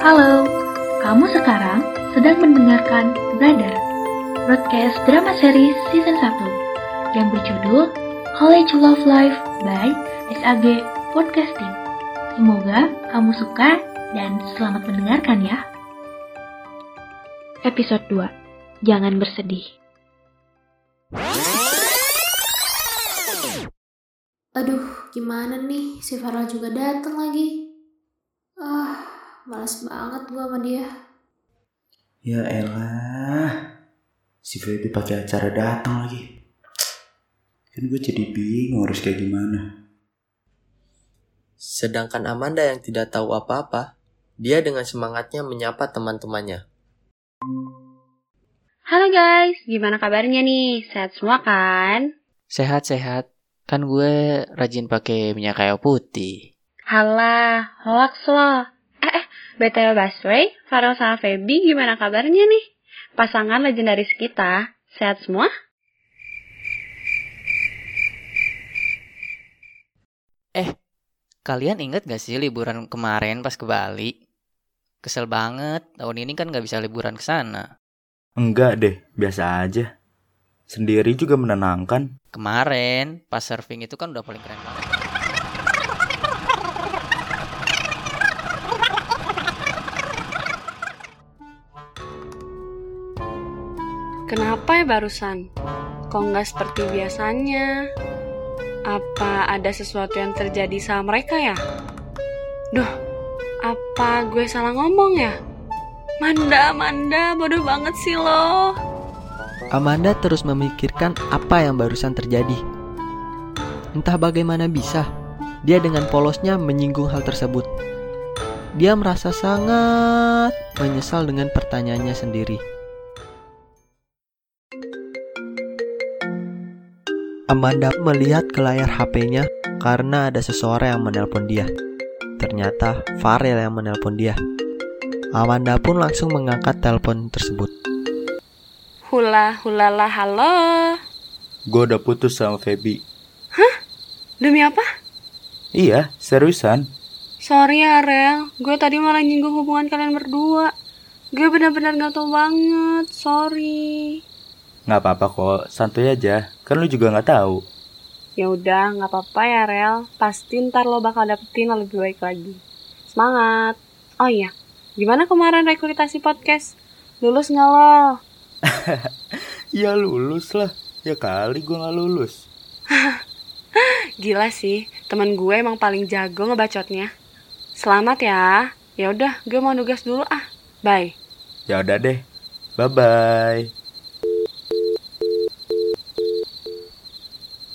Halo, kamu sekarang sedang mendengarkan Brother, broadcast drama series season 1 yang berjudul College Love Life by SAG Podcasting. Semoga kamu suka dan selamat mendengarkan ya. Episode 2. Jangan bersedih. Aduh, gimana nih? Si Farah juga datang lagi. Ah, males banget gua sama dia. Ya elah, si Feby pakai acara datang lagi. Kan gue jadi bingung harus kayak gimana. Sedangkan Amanda yang tidak tahu apa-apa, dia dengan semangatnya menyapa teman-temannya. Halo guys, gimana kabarnya nih? Sehat semua kan? Sehat-sehat. Kan gue rajin pakai minyak kayu putih. Halah, hoax loh. BTW Baswe, Farel sama Feby gimana kabarnya nih? Pasangan legendaris kita, sehat semua? Eh, kalian inget gak sih liburan kemarin pas ke Bali? Kesel banget, tahun ini kan gak bisa liburan ke sana. Enggak deh, biasa aja. Sendiri juga menenangkan. Kemarin, pas surfing itu kan udah paling keren banget. Kenapa ya barusan? Kok nggak seperti biasanya? Apa ada sesuatu yang terjadi sama mereka ya? Duh, apa gue salah ngomong ya? Manda, Manda, bodoh banget sih lo. Amanda terus memikirkan apa yang barusan terjadi. Entah bagaimana bisa, dia dengan polosnya menyinggung hal tersebut. Dia merasa sangat menyesal dengan pertanyaannya sendiri. Amanda melihat ke layar HP-nya karena ada seseorang yang menelpon dia. Ternyata Farel yang menelpon dia. Amanda pun langsung mengangkat telepon tersebut. Hula, hulala, halo. Gue udah putus sama Feby. Demi apa? Iya, seriusan. Sorry ya, Rel. Gue tadi malah nyinggung hubungan kalian berdua. Gue benar-benar gak tau banget. Sorry. Nggak apa-apa kok, santuy aja. Kan lu juga nggak tahu. Ya udah, nggak apa-apa ya, Rel. Pasti ntar lo bakal dapetin yang lebih baik lagi. Semangat. Oh iya, gimana kemarin rekrutasi podcast? Lulus nggak lo? Ya lulus lah. Ya kali gue nggak lulus. Gila sih, teman gue emang paling jago ngebacotnya. Selamat ya. Ya udah, gue mau nugas dulu ah. Bye. Ya udah deh. Bye bye.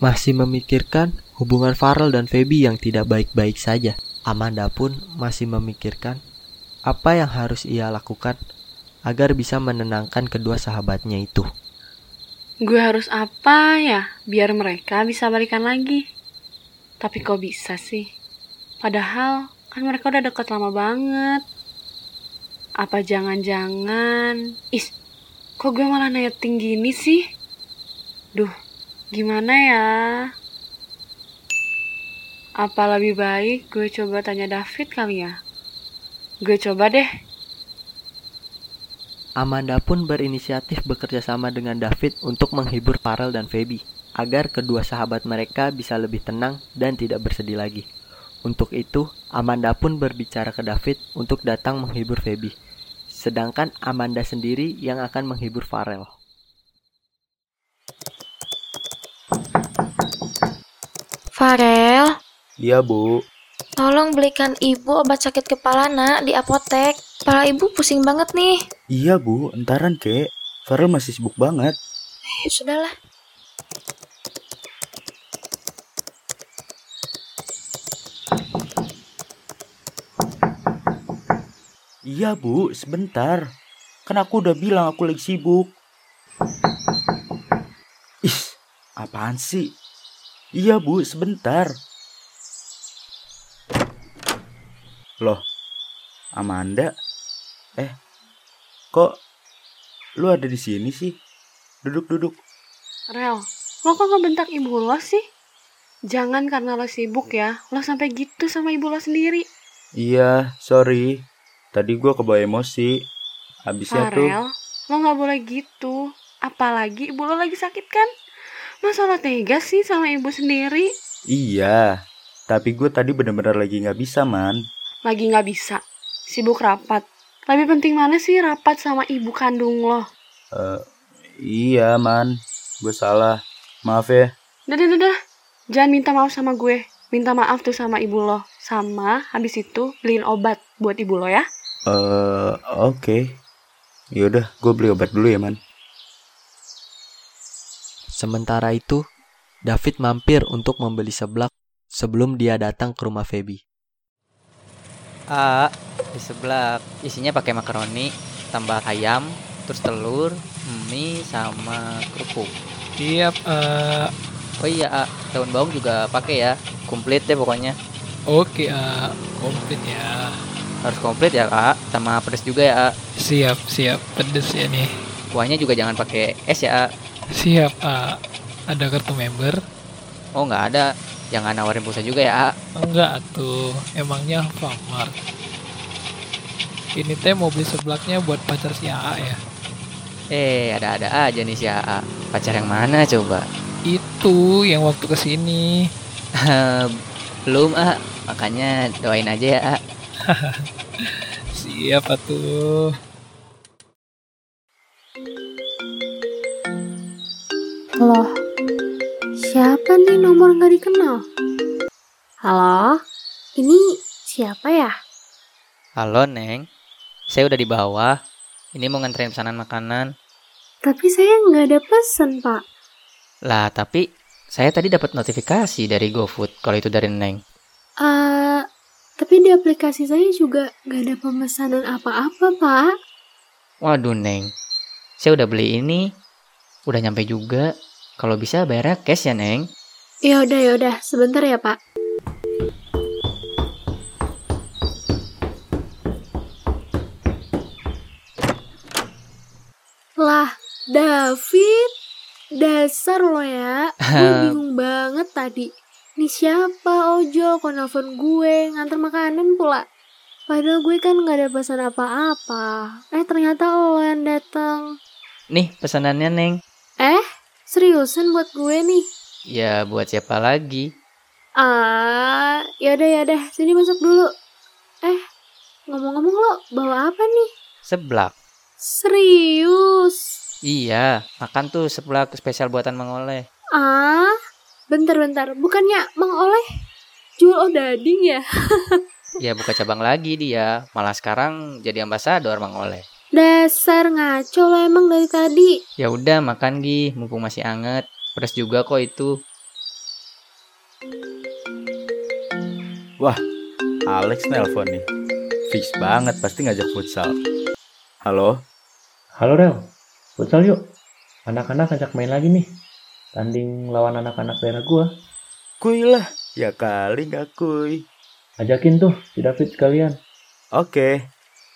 Masih memikirkan hubungan Farel dan Feby yang tidak baik-baik saja. Amanda pun masih memikirkan apa yang harus ia lakukan agar bisa menenangkan kedua sahabatnya itu. Gue harus apa ya biar mereka bisa balikan lagi? Tapi kok bisa sih? Padahal kan mereka udah deket lama banget. Apa jangan-jangan... Is, kok gue malah netting gini sih? Duh, gimana ya? Apa lebih baik gue coba tanya David kali ya? Gue coba deh. Amanda pun berinisiatif bekerja sama dengan David untuk menghibur Farel dan Feby agar kedua sahabat mereka bisa lebih tenang dan tidak bersedih lagi. Untuk itu, Amanda pun berbicara ke David untuk datang menghibur Feby. Sedangkan Amanda sendiri yang akan menghibur Farel. Farel, Iya bu. tolong belikan ibu obat sakit kepala nak di apotek. Kepala ibu pusing banget nih. Iya bu, entaran kek. Farel masih sibuk banget. Eh, sudahlah. Iya bu, sebentar. Kan aku udah bilang aku lagi sibuk. Ih, apaan sih? Iya bu, sebentar. Loh, Amanda? Eh, kok lu ada di sini sih? Duduk-duduk. Rel, lo kok ngebentak ibu lo sih? Jangan karena lo sibuk ya, lo sampai gitu sama ibu lo sendiri. Iya, sorry. Tadi gue kebawa emosi. Habisnya tuh Farel, lo nggak boleh gitu. Apalagi ibu lo lagi sakit kan? Masa lo tega sih sama ibu sendiri? iya. Tapi gue tadi bener-bener lagi nggak bisa man. Lagi nggak bisa. Sibuk rapat. Lebih penting mana sih rapat sama ibu kandung lo? Eh, iya man. Gue salah. Maaf ya. Udah, udah. Jangan minta maaf sama gue. Minta maaf tuh sama ibu lo. Sama habis itu beliin obat buat ibu lo ya. Eh, oke. Yaudah, gue beli obat dulu ya man. Sementara itu, David mampir untuk membeli seblak sebelum dia datang ke rumah Feby. A di sebelah isinya pakai makaroni, tambah ayam, terus telur, mie sama kerupuk. Siap, eh, Oh iya, A, daun bawang juga pakai ya. Komplit deh pokoknya. oke, eh, komplit ya. Harus komplit ya, Kak. Sama pedas juga ya, A. Siap, siap, pedes ya nih. Kuahnya juga jangan pakai es ya, A. Siap, eh, ada kartu member? Oh, nggak ada. Jangan nawarin pulsa juga ya, A. Enggak tuh, emangnya Famart. Ini teh mau beli seblaknya buat pacar si AA ya. Eh, ada-ada aja nih si A. Pacar yang mana coba? Itu yang waktu ke sini. Belum, A. Makanya doain aja ya, A. Siap tuh. Loh, siapa nih nomor nggak dikenal? Halo, ini siapa ya? Halo, Neng. Saya udah di bawah. Ini mau nganterin pesanan makanan. Tapi saya nggak ada pesan, Pak. Lah, tapi saya tadi dapat notifikasi dari GoFood kalau itu dari Neng. Eh, tapi di aplikasi saya juga nggak ada pemesanan apa-apa, Pak. Waduh, Neng. Saya udah beli ini. Udah nyampe juga. Kalau bisa bayarnya cash ya, Neng. Ya udah ya udah, sebentar ya, Pak. Lah, David, dasar lo ya. Gue bingung banget tadi. Nih siapa Ojo kok nelfon gue nganter makanan pula. Padahal gue kan nggak ada pesan apa-apa. Eh ternyata lo yang datang. Nih, pesanannya, Neng. Seriusan buat gue nih. Ya, buat siapa lagi? Ah, yaudah yaudah, sini masuk dulu. Eh, ngomong-ngomong lo bawa apa nih? Seblak. Serius? Iya, makan tuh seblak spesial buatan Mang Oleh. Ah, bentar-bentar, bukannya Mang Oleh jual odading ya? Ya, buka cabang lagi dia. Malah sekarang jadi ambasador Mang Oleh. Dasar ngaco lo emang dari tadi. Ya udah, makan Gi, mumpung masih anget. Pedas juga kok itu. Wah, Alex nelpon nih. Fix banget, pasti ngajak futsal. Halo? Halo Rel, futsal yuk. Anak-anak ajak main lagi nih. Tanding lawan anak-anak daerah gua. Kuy lah. Ya kali gak kuy. Ajakin tuh si David sekalian. Oke.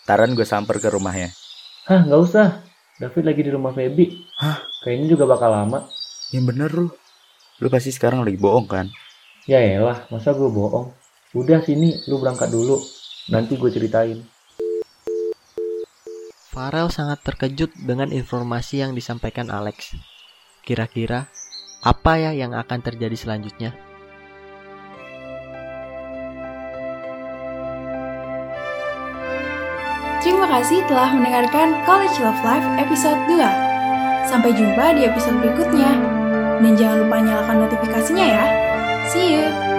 Taran gue samper ke rumahnya. Hah, nggak usah. David lagi di rumah Feby. Hah? Kayaknya juga bakal lama. Yang bener lu. Lu pasti sekarang lagi bohong kan? Ya elah, masa gue bohong. Udah sini, lu berangkat dulu. Nanti gue ceritain. Farel sangat terkejut dengan informasi yang disampaikan Alex. Kira-kira apa ya yang akan terjadi selanjutnya? Kasih telah mendengarkan College Love Life episode 2. Sampai jumpa di episode berikutnya. Dan jangan lupa nyalakan notifikasinya ya. See you!